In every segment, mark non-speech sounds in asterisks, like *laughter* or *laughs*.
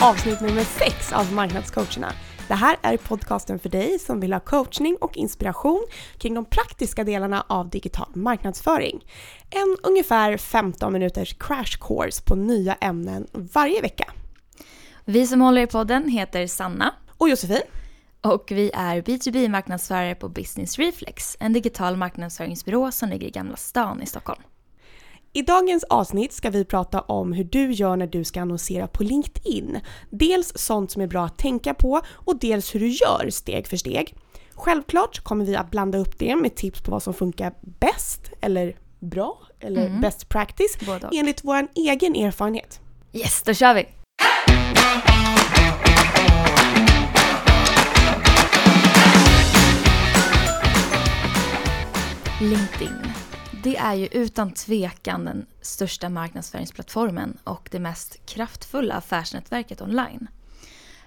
avsnitt nummer 6 av Marknadscoacherna. Det här är podcasten för dig som vill ha coachning och inspiration kring de praktiska delarna av digital marknadsföring. En ungefär 15 minuters crash course på nya ämnen varje vecka. Vi som håller i podden heter Sanna. Och Josefin. Och vi är B2B-marknadsförare på Business Reflex, en digital marknadsföringsbyrå som ligger i Gamla stan i Stockholm. I dagens avsnitt ska vi prata om hur du gör när du ska annonsera på LinkedIn. Dels sånt som är bra att tänka på och dels hur du gör steg för steg. Självklart kommer vi att blanda upp det med tips på vad som funkar bäst eller bra eller mm. best practice enligt vår egen erfarenhet. Yes, då kör vi! LinkedIn. Det är ju utan tvekan den största marknadsföringsplattformen och det mest kraftfulla affärsnätverket online.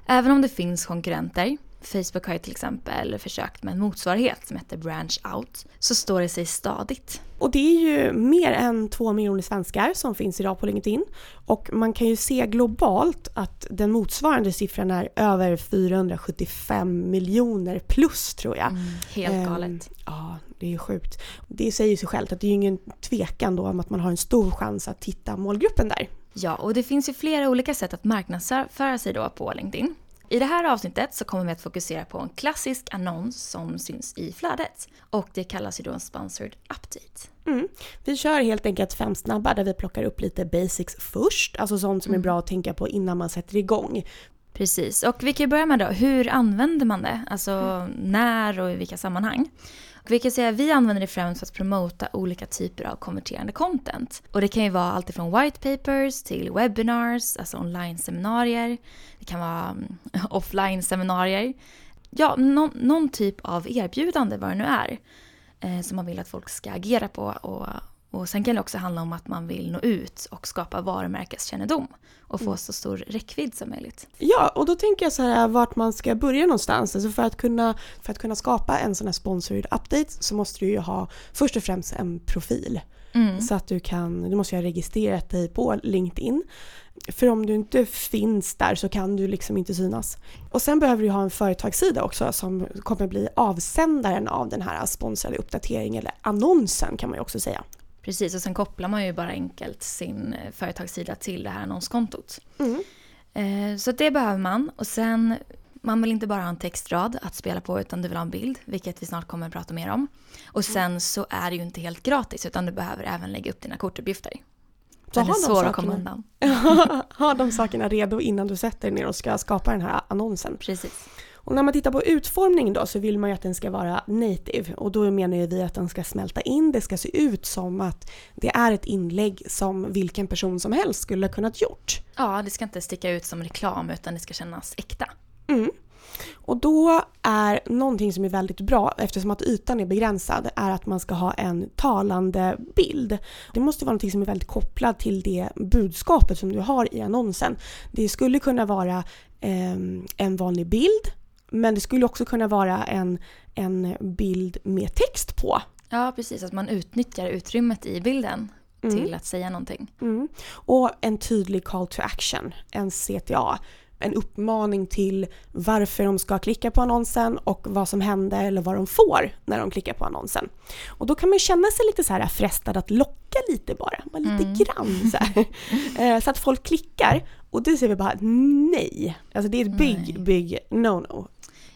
Även om det finns konkurrenter, Facebook har ju till exempel försökt med en motsvarighet som heter Branch Out, så står det sig stadigt. Och det är ju mer än två miljoner svenskar som finns idag på LinkedIn. Och man kan ju se globalt att den motsvarande siffran är över 475 miljoner plus tror jag. Mm, helt galet. Um, ja, det är ju sjukt. Det säger sig självt att det är ju ingen tvekan då om att man har en stor chans att hitta målgruppen där. Ja, och det finns ju flera olika sätt att marknadsföra sig då på LinkedIn. I det här avsnittet så kommer vi att fokusera på en klassisk annons som syns i flödet. Och det kallas ju då en sponsored update. Mm. Vi kör helt enkelt fem snabba där vi plockar upp lite basics först. Alltså sånt som mm. är bra att tänka på innan man sätter igång. Precis, och vi kan börja med då, hur använder man det? Alltså mm. när och i vilka sammanhang? Och vi kan säga att vi använder det främst för att promota olika typer av konverterande content. Och det kan ju vara allt från white papers till webinars, alltså online-seminarier. Det kan vara mm, *laughs* offline-seminarier. Ja, någon, någon, typ av erbjudande vad det nu är. Eh, som man vill att folk ska agera på och och sen kan det också handla om att man vill nå ut och skapa varumärkeskännedom och få mm. så stor räckvidd som möjligt. Ja, och då tänker jag så här vart man ska börja någonstans. Alltså för, att kunna, för att kunna skapa en sån här sponsored update så måste du ju ha först och främst en profil. Mm. Så att du kan, du måste ju ha registrerat dig på LinkedIn. För om du inte finns där så kan du liksom inte synas. Och sen behöver du ha en företagssida också som kommer bli avsändaren av den här sponsrade uppdateringen, eller annonsen kan man ju också säga. Precis, och sen kopplar man ju bara enkelt sin eh, företagssida till det här annonskontot. Mm. Eh, så det behöver man. Och sen, man vill inte bara ha en textrad att spela på utan du vill ha en bild, vilket vi snart kommer att prata mer om. Och mm. sen så är det ju inte helt gratis utan du behöver även lägga upp dina kortuppgifter. Så den är svår att komma undan. *laughs* ha de sakerna redo innan du sätter dig ner och ska skapa den här annonsen. Precis. Och när man tittar på utformning då så vill man ju att den ska vara native och då menar ju vi att den ska smälta in, det ska se ut som att det är ett inlägg som vilken person som helst skulle kunnat gjort. Ja, det ska inte sticka ut som reklam utan det ska kännas äkta. Mm. Och då är någonting som är väldigt bra, eftersom att ytan är begränsad, är att man ska ha en talande bild. Det måste vara någonting som är väldigt kopplat till det budskapet som du har i annonsen. Det skulle kunna vara eh, en vanlig bild men det skulle också kunna vara en, en bild med text på. Ja, precis. Att man utnyttjar utrymmet i bilden mm. till att säga någonting. Mm. Och en tydlig call to action, en CTA. En uppmaning till varför de ska klicka på annonsen och vad som händer eller vad de får när de klickar på annonsen. Och då kan man känna sig lite så här frestad att locka lite bara, bara lite mm. grann så. *laughs* Eh, så att folk klickar och det säger vi bara nej. Alltså det är ett big, big no-no.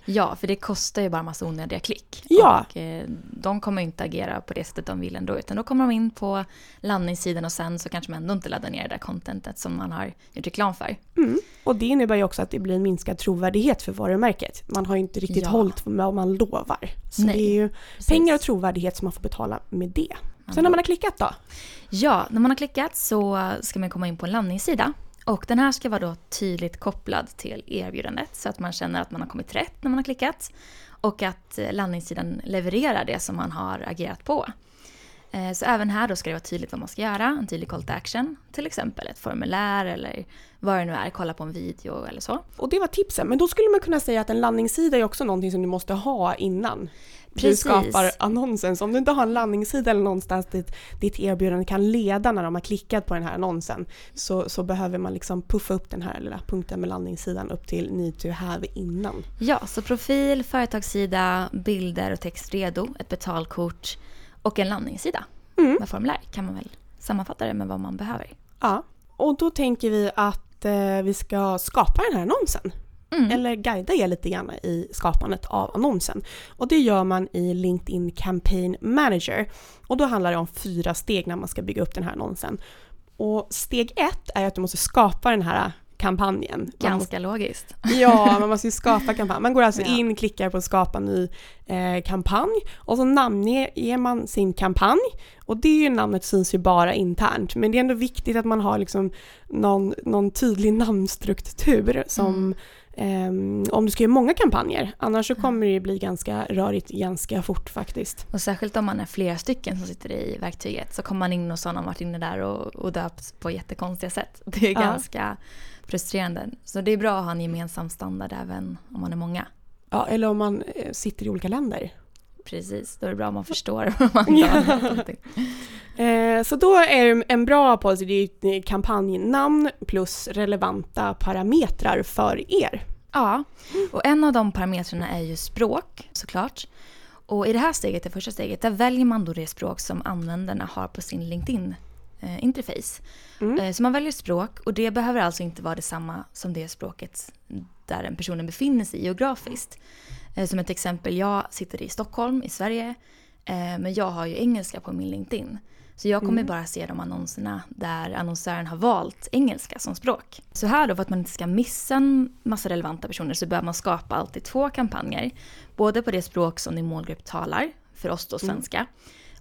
Ja, för det kostar ju bara massa onödiga klick. Ja. Och eh, de kommer inte agera på det sättet de vill ändå. Utan då kommer de in på landningssidan och sen så kanske man ändå inte laddar ner det där contentet som man har gjort reklam för. Mm. Och det innebär ju också att det blir en minskad trovärdighet för varumärket. Man har ju inte riktigt ja. hållit med vad man lovar. Så Nej, det är ju precis. pengar och trovärdighet som man får betala med det. Sen när man har klickat då? Ja, när man har klickat så ska man komma in på en landningssida och den här ska vara då tydligt kopplad till erbjudandet så att man känner att man har kommit rätt när man har klickat och att eh, landningssidan levererar det som man har agerat på. Eh, så även här då ska det vara tydligt vad man ska göra, en tydlig call to action. Till exempel ett formulär eller vad det nu är, kolla på en video eller så. Och det var tipsen, men då skulle man kunna säga att en landningssida är också någonting som du måste ha innan Precis. du skapar annonsen. Så om du inte har en landningssida eller någonstans dit ditt erbjudande kan leda när de har klickat på den här annonsen så, så behöver man liksom puffa upp den här lilla punkten med landningssidan upp till need to have innan. Ja, så profil, företagssida, bilder och text redo, ett betalkort och en landningssida Mm. med formulär kan man väl sammanfatta det med vad man behöver. Ja, och då tänker vi att eh, vi ska skapa den här annonsen. Mm. Eller guida er lite grann i skapandet av annonsen. Och det gör man i LinkedIn Campaign Manager. Och då handlar det om fyra steg när man ska bygga upp den här annonsen. Och steg ett är att du måste skapa den här kampanjen. Man Ganska logiskt. ja, man måste ju skapa kampanj. Man går alltså *laughs* Ja. in, klickar på skapa ny eh, kampanj och så namnger man sin kampanj. Och det är ju namnet syns ju bara internt. Men det är ändå viktigt att man har liksom någon, någon tydlig namnstruktur som ehm, om du ska göra många kampanjer. Annars så kommer det bli ganska rörigt ganska fort faktiskt. Och särskilt om man är flera stycken som sitter i verktyget så kommer man in och så har varit inne där och, och döpt på jättekonstiga sätt. *laughs* Det är Ja. ganska frustrerande. Så det är bra att ha en gemensam standard även om man är många. Ja, eller om man eh, sitter i olika länder. Precis, då är det bra om man förstår *laughs* vad man gör. *laughs* Eh, så då är en bra policy, det är ett kampanjnamn plus relevanta parametrar för er. Ja, och en av de parametrarna är ju språk såklart. Och i det här steget, det första steget, där väljer man då det språk som användarna har på sin LinkedIn-interface. Mm. Eh, Så man väljer språk och det behöver alltså inte vara detsamma som det språket där den personen befinner sig geografiskt. Eh, Som ett exempel, jag sitter i Stockholm i Sverige eh, men jag har ju engelska på min LinkedIn. Så jag kommer Mm. bara se de annonserna där annonsören har valt engelska som språk. Så här då, för att man inte ska missa en massa relevanta personer så behöver man skapa alltid två kampanjer. Både på det språk som din målgrupp talar, för oss då svenska,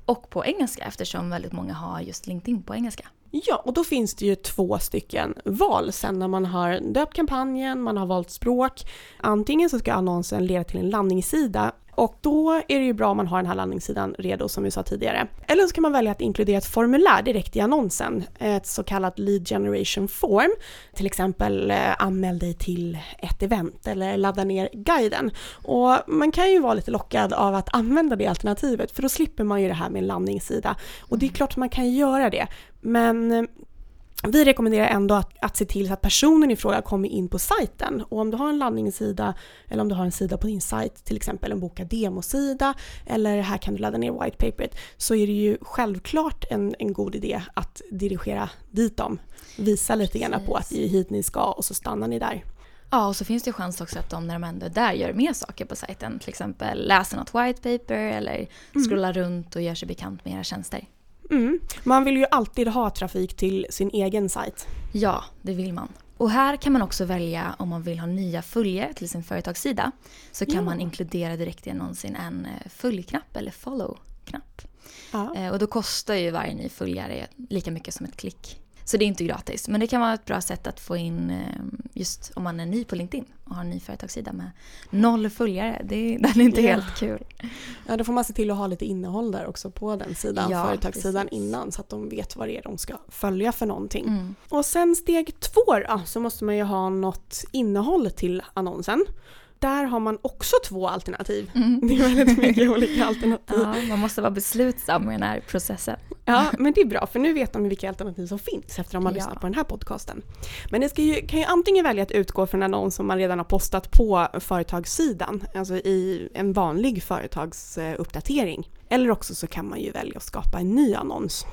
och på engelska eftersom väldigt många har just LinkedIn på engelska. Ja, och då finns det ju två stycken val sen när man har döpt kampanjen, man har valt språk. Antingen så ska annonsen leda till en landningssida och då är det ju bra om man har den här landningssidan redo som vi sa tidigare. Eller så kan man välja att inkludera ett formulär direkt i annonsen, ett så kallat lead generation form. Till exempel eh, anmäl dig till ett event eller ladda ner guiden. Och man kan ju vara lite lockad av att använda det alternativet för då slipper man ju det här med en landningssida. Och det är klart att man kan göra det. Men eh, vi rekommenderar ändå att, att se till så att personen i fråga kommer in på sajten. Och om du har en landningssida eller om du har en sida på din sajt, till exempel en boka demosida eller här kan du ladda ner whitepaperet, så är det ju självklart en, en god idé att dirigera dit dem. Visa lite grann på att det är hit ni ska och så stannar ni där. Ja, och så finns det chans också att de när de ändå är där gör mer saker på sajten. Till exempel läser något whitepaper eller scrollar runt och gör sig bekant med era tjänster. Mm. Man vill ju alltid ha trafik till sin egen sajt. Ja, det vill man. Och här kan man också välja om man vill ha nya följare till sin företagssida. Så kan Ja. man inkludera direkt i annonsen en eh, följknapp eller follow-knapp. Ja. Eh, Och då kostar ju varje ny följare lika mycket som ett klick. Så det är inte gratis. Men det kan vara ett bra sätt att få in eh, just om man är ny på LinkedIn och har en ny företagssida med noll följare. Det är, *laughs* den är inte Ja. helt kul. Ja, då får man se till att ha lite innehåll där också på den sidan, Ja, företagssidan precis. innan så att de vet vad det är de ska följa för någonting. Mm. Och sen steg två då, så måste man ju ha något innehåll till annonsen. Där har man också två alternativ. Det är väldigt *laughs* mycket olika alternativ. Ja, man måste vara beslutsam i den här processen. Ja, men det är bra för nu vet de vilka alternativ som finns efter att de har Ja. lyssnat på den här podcasten. Men ni ju, kan ju antingen välja att utgå från en annons som man redan har postat på företagssidan, alltså i en vanlig företagsuppdatering. Eller också så kan man ju välja att skapa en ny annons.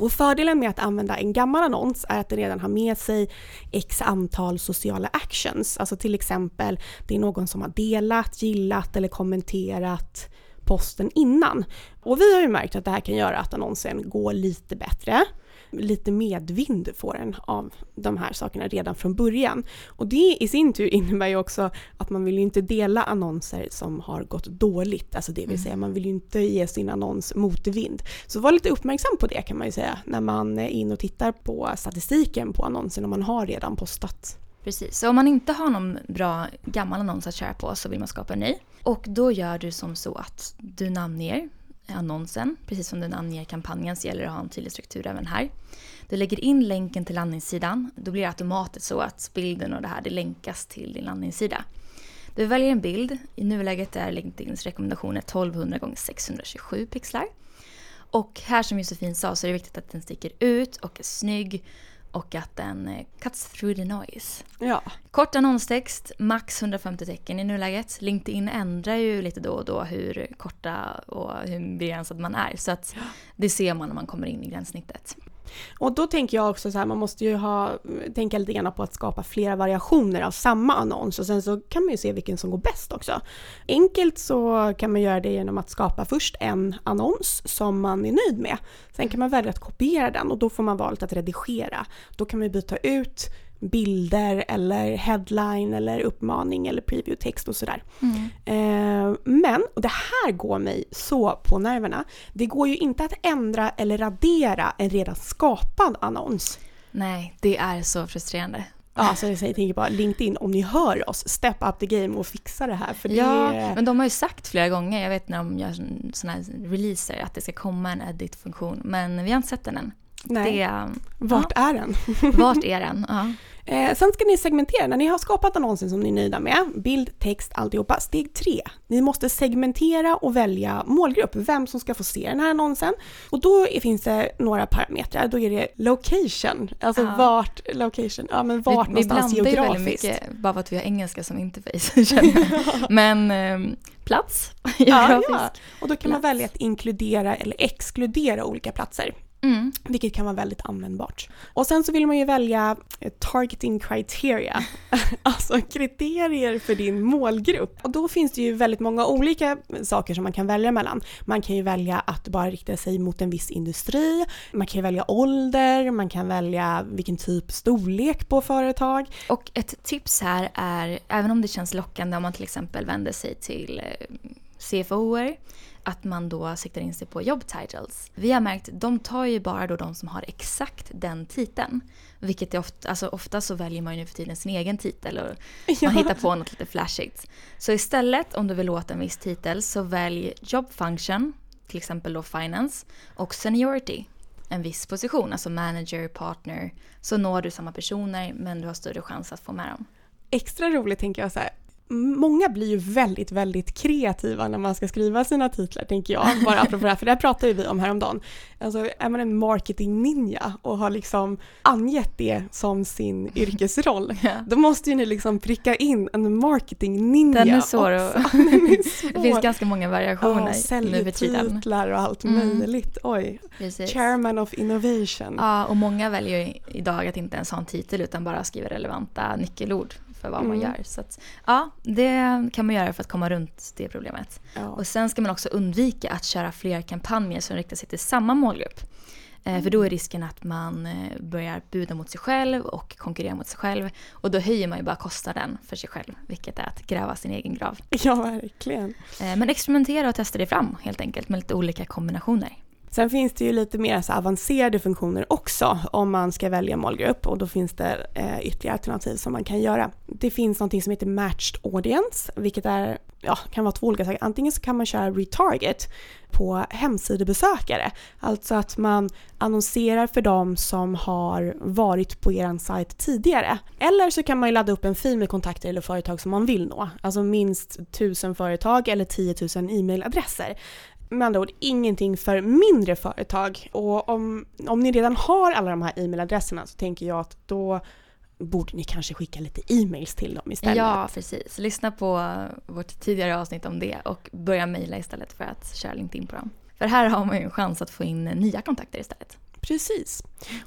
Och fördelen med att använda en gammal annons är att den redan har med sig x antal sociala actions. Alltså till exempel det är någon som har delat, gillat eller kommenterat posten innan. Och vi har ju märkt att det här kan göra att annonsen går lite bättre. Lite medvind får den av de här sakerna redan från början. Och det i sin tur innebär ju också att man vill ju inte dela annonser som har gått dåligt. Alltså det vill säga man vill ju inte ge sin annons motvind. Så var lite uppmärksam på det kan man ju säga när man är in och tittar på statistiken på annonsen om man har redan postat. Precis, så om man inte har någon bra gammal annons att köra på så vill man skapa en ny. Och då gör du som så att du namnger annonsen. Precis som den anger kampanjen så gäller det att ha en tydlig struktur även här. Du lägger in länken till landningssidan. Då blir det automatiskt så att bilden och det här det länkas till din landningssida. Du väljer en bild. I nuläget är LinkedIns rekommendationer 1200 x 627 pixlar. Och här som Josefin sa så är det viktigt att den sticker ut och är snygg och att den eh, cuts through the noise. Ja. Kort annonstext, max 150 tecken i nuläget. LinkedIn ändrar ju lite då och då hur korta och hur begränsad man är. Så att det ser man när man kommer in i gränssnittet. Och då tänker jag också så här, man måste ju ha, tänka lite grann på att skapa flera variationer av samma annons och sen så kan man ju se vilken som går bäst också. Enkelt så kan man göra det genom att skapa först en annons som man är nöjd med. Sen kan man välja att kopiera den och då får man valet att redigera. Då kan man byta ut bilder eller headline eller uppmaning eller preview-text och sådär. Mm. Eh, men, och det här går mig så på nerverna, det går ju inte att ändra eller radera en redan skapad annons. Nej, det är så frustrerande. Ja, så jag tänker bara LinkedIn, om ni hör oss, step up the game och fixa det här. För det... Ja, men de har ju sagt flera gånger, jag vet när de gör sådana här releaser, att det ska komma en edit-funktion, men vi har inte sett den än. Nej. Det, Vart ja. är den? Vart *laughs* är den? Ja. Eh, sen ska ni segmentera, när ni har skapat annonsen som ni är nöjda med, bild, text, alltihopa. Steg tre, ni måste segmentera och välja målgrupp, vem som ska få se den här annonsen. Och då finns det några parametrar, då är det location, alltså ja. vart, location, ja men vart vi, någonstans geografiskt. Vi blandar ju väldigt mycket, bara för att vi har engelska som interface, *laughs* känner *laughs* Men eh, plats, *laughs* geografisk. Ja, ja. Och då kan plats. man välja att inkludera eller exkludera olika platser. Mm. Vilket kan vara väldigt användbart. Och sen så vill man ju välja eh, targeting criteria, *laughs* alltså kriterier för din målgrupp. Och då finns det ju väldigt många olika saker som man kan välja mellan. Man kan ju välja att bara rikta sig mot en viss industri, man kan ju välja ålder, man kan välja vilken typ storlek på företag. Och ett tips här är, även om det känns lockande om man till exempel vänder sig till eh, CFOer att man då siktar in sig på job titles. Vi har märkt de tar ju bara då de som har exakt den titeln. Vilket är ofta, alltså ofta så väljer man ju nu för tiden sin egen titel och *laughs* man hittar på något lite flashigt. Så istället om du vill låta en viss titel så välj job function, till exempel då finance, och seniority en viss position, alltså manager, partner, så når du samma personer men du har större chans att få med dem. Extra roligt tänker jag så här, många blir ju väldigt, väldigt kreativa när man ska skriva sina titlar, tänker jag. Bara apropå det här, för det här pratade vi om häromdagen. Alltså, är man en marketing-ninja och har liksom angett det som sin yrkesroll, *laughs* ja. då måste ju ni liksom pricka in en marketing-ninja Den är svår. Och, *laughs* *laughs* svår. det finns ganska många variationer ja, nu för tiden. titlar och allt mm. möjligt. Oj. Precis. Chairman of innovation. Ja, och många väljer ju idag att inte ens ha en titel utan bara skriva relevanta nyckelord för vad mm. man gör. Så att, ja, det kan man göra för att komma runt det problemet. Ja. Och sen ska man också undvika att köra fler kampanjer som riktar sig till samma målgrupp. Mm. För då är risken att man eh, börjar buda mot sig själv och konkurrera mot sig själv. Och då höjer man ju bara kostnaden för sig själv, vilket är att gräva sin egen grav. Ja, verkligen. Eh, men experimentera och testa det fram helt enkelt med lite olika kombinationer. Sen finns det ju lite mer så avancerade funktioner också om man ska välja målgrupp och då finns det eh, ytterligare alternativ som man kan göra. Det finns något som heter Matched Audience, vilket är, ja, kan vara två olika saker. Antingen så kan man köra retarget på hemsidebesökare, alltså att man annonserar för dem som har varit på er sajt tidigare. Eller så kan man ju ladda upp en fil med kontakter eller företag som man vill nå, alltså minst 1000 företag eller 10 000 e-mailadresser med andra ord ingenting för mindre företag. Och om, om ni redan har alla de här e-mailadresserna så tänker jag att då borde ni kanske skicka lite e-mails till dem istället. Ja, precis. Lyssna på vårt tidigare avsnitt om det och börja mejla istället för att köra LinkedIn på dem. För här har man ju en chans att få in nya kontakter istället. Precis.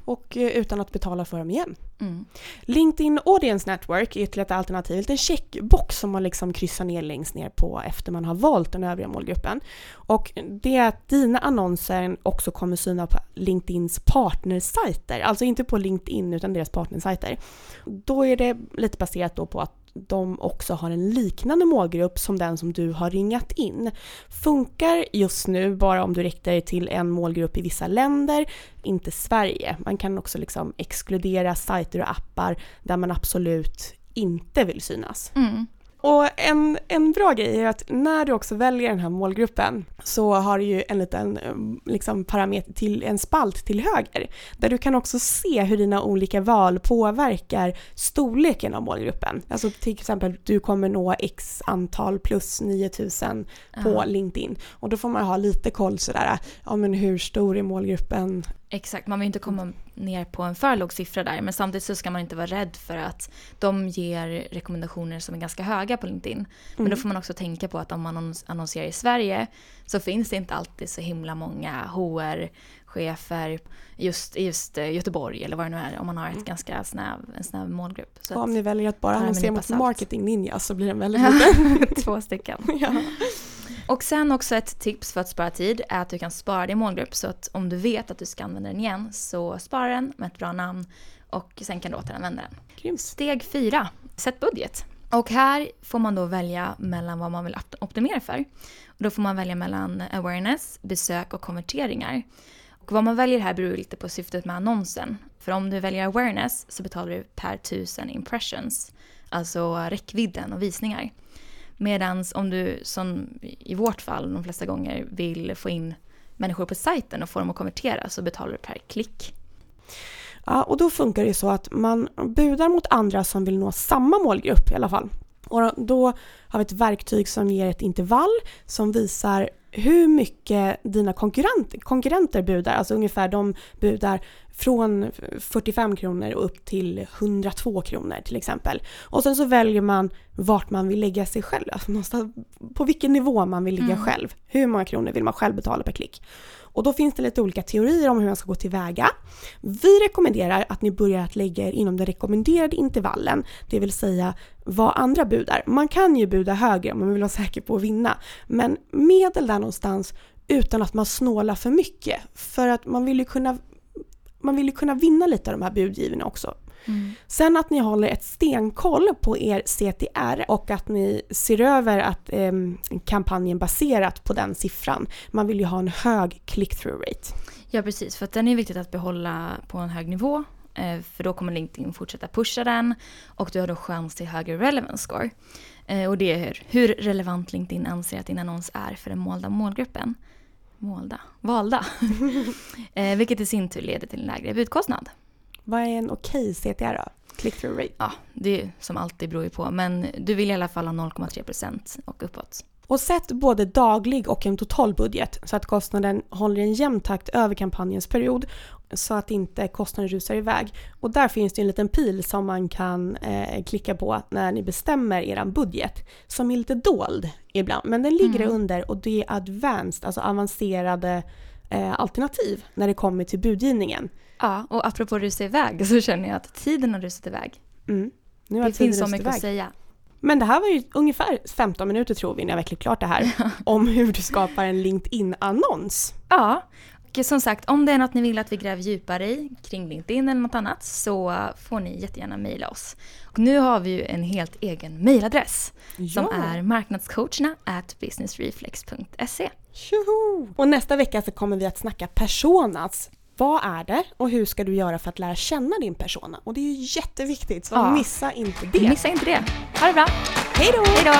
Och eh, utan att betala för dem igen. Mm. LinkedIn Audience Network är ytterligare ett alternativ, en checkbox som man liksom kryssar ner längst ner på efter man har valt den övriga målgruppen. Och det är att dina annonser också kommer synas på LinkedIns partnersajter, alltså inte på LinkedIn utan deras partnersajter. Då är det lite baserat då på att de också har en liknande målgrupp som den som du har ringat in. Funkar just nu bara om du riktar dig till en målgrupp i vissa länder, inte Sverige. Man kan också liksom exkludera sajter och appar där man absolut inte vill synas. Mm. Och en, en bra grej är att när du också väljer den här målgruppen så har du ju en liten liksom, parameter till en spalt till höger där du kan också se hur dina olika val påverkar storleken av målgruppen. Alltså till exempel du kommer nå x antal plus 9000 på uh -huh. LinkedIn och då får man ha lite koll sådär, ja men hur stor är målgruppen? Exakt, man vill inte komma ner på en för låg siffra där men samtidigt så ska man inte vara rädd för att de ger rekommendationer som är ganska höga på LinkedIn. Mm. Men då mm. får man också tänka på att om man annonserar i Sverige så finns det inte alltid så himla många HR-chefer just i just eh, Göteborg eller vad det nu är om man har ett mm. ganska snäv, en snäv målgrupp. Så om ni väljer att bara annonsera mot marketing ninja så blir den väldigt *laughs* liten. Två stycken. *laughs* ja. Och sen också ett tips för att spara tid är att du kan spara din målgrupp så att om du vet att du ska använda den igen så spara den med ett bra namn och sen kan du återanvända den. Grymt. Steg fyra, sätt budget. Och här får man då välja mellan vad man vill optimera för. Och då får man välja mellan awareness, besök och konverteringar. Och vad man väljer här beror lite på syftet med annonsen. För om du väljer awareness så betalar du per tusen impressions, alltså räckvidden och visningar. Medan om du, som i vårt fall de flesta gånger, vill få in människor på sajten och få dem att konvertera så betalar du per klick. Ja, och då funkar det så att man budar mot andra som vill nå samma målgrupp i alla fall. Och då har vi ett verktyg som ger ett intervall som visar hur mycket dina konkurrent, konkurrenter budar, alltså ungefär de budar från 45 kronor och upp till 102 kronor till exempel. Och sen så väljer man vart man vill lägga sig själv, alltså på vilken nivå man vill ligga mm. själv. Hur många kronor vill man själv betala per klick? Och då finns det lite olika teorier om hur man ska gå tillväga. Vi rekommenderar att ni börjar att lägga er inom den rekommenderade intervallen, det vill säga vad andra budar. Man kan ju buda högre om man vill vara säker på att vinna, men medel där någonstans utan att man snålar för mycket. För att man vill ju kunna, man vill ju kunna vinna lite av de här budgivarna också. Mm. Sen att ni håller ett stenkoll på er CTR och att ni ser över att eh, kampanjen baserat på den siffran. Man vill ju ha en hög click-through rate. Ja precis, för att den är viktigt att behålla på en hög nivå. Eh, för då kommer LinkedIn fortsätta pusha den och du har då chans till högre relevance score. Eh, och det är hur relevant LinkedIn anser att din annons är för den målda målgruppen. Målda? Valda. *laughs* Eh, vilket i sin tur leder till en lägre budkostnad. Vad är en okej CTR då? Click-through rate? Ja, det är som alltid beror ju på. Men du vill i alla fall ha 0,3% och uppåt. Och sätt både daglig och en total budget så att kostnaden håller en jämn takt över kampanjens period så att inte kostnaden rusar iväg. Och där finns det en liten pil som man kan eh, klicka på när ni bestämmer er budget som är lite dold ibland men den ligger mm. under och det är advanced, alltså avancerade eh, alternativ när det kommer till budgivningen. Ja, och apropå rusa iväg så känner jag att tiden har rusat iväg. Mm. Nu har det finns så mycket iväg. att säga. Men det här var ju ungefär 15 minuter tror vi när vi har klart det här. *laughs* om hur du skapar en LinkedIn-annons. Ja, och som sagt om det är något ni vill att vi gräver djupare i kring LinkedIn eller något annat så får ni jättegärna mejla oss. Och nu har vi ju en helt egen mejladress ja. som är marknadscoacherna at businessreflex.se. Och nästa vecka så kommer vi att snacka personas vad är det och hur ska du göra för att lära känna din persona? Och det är ju jätteviktigt, så ja. missa inte det. Missa inte det. Ha det bra. Hej då! Hej då!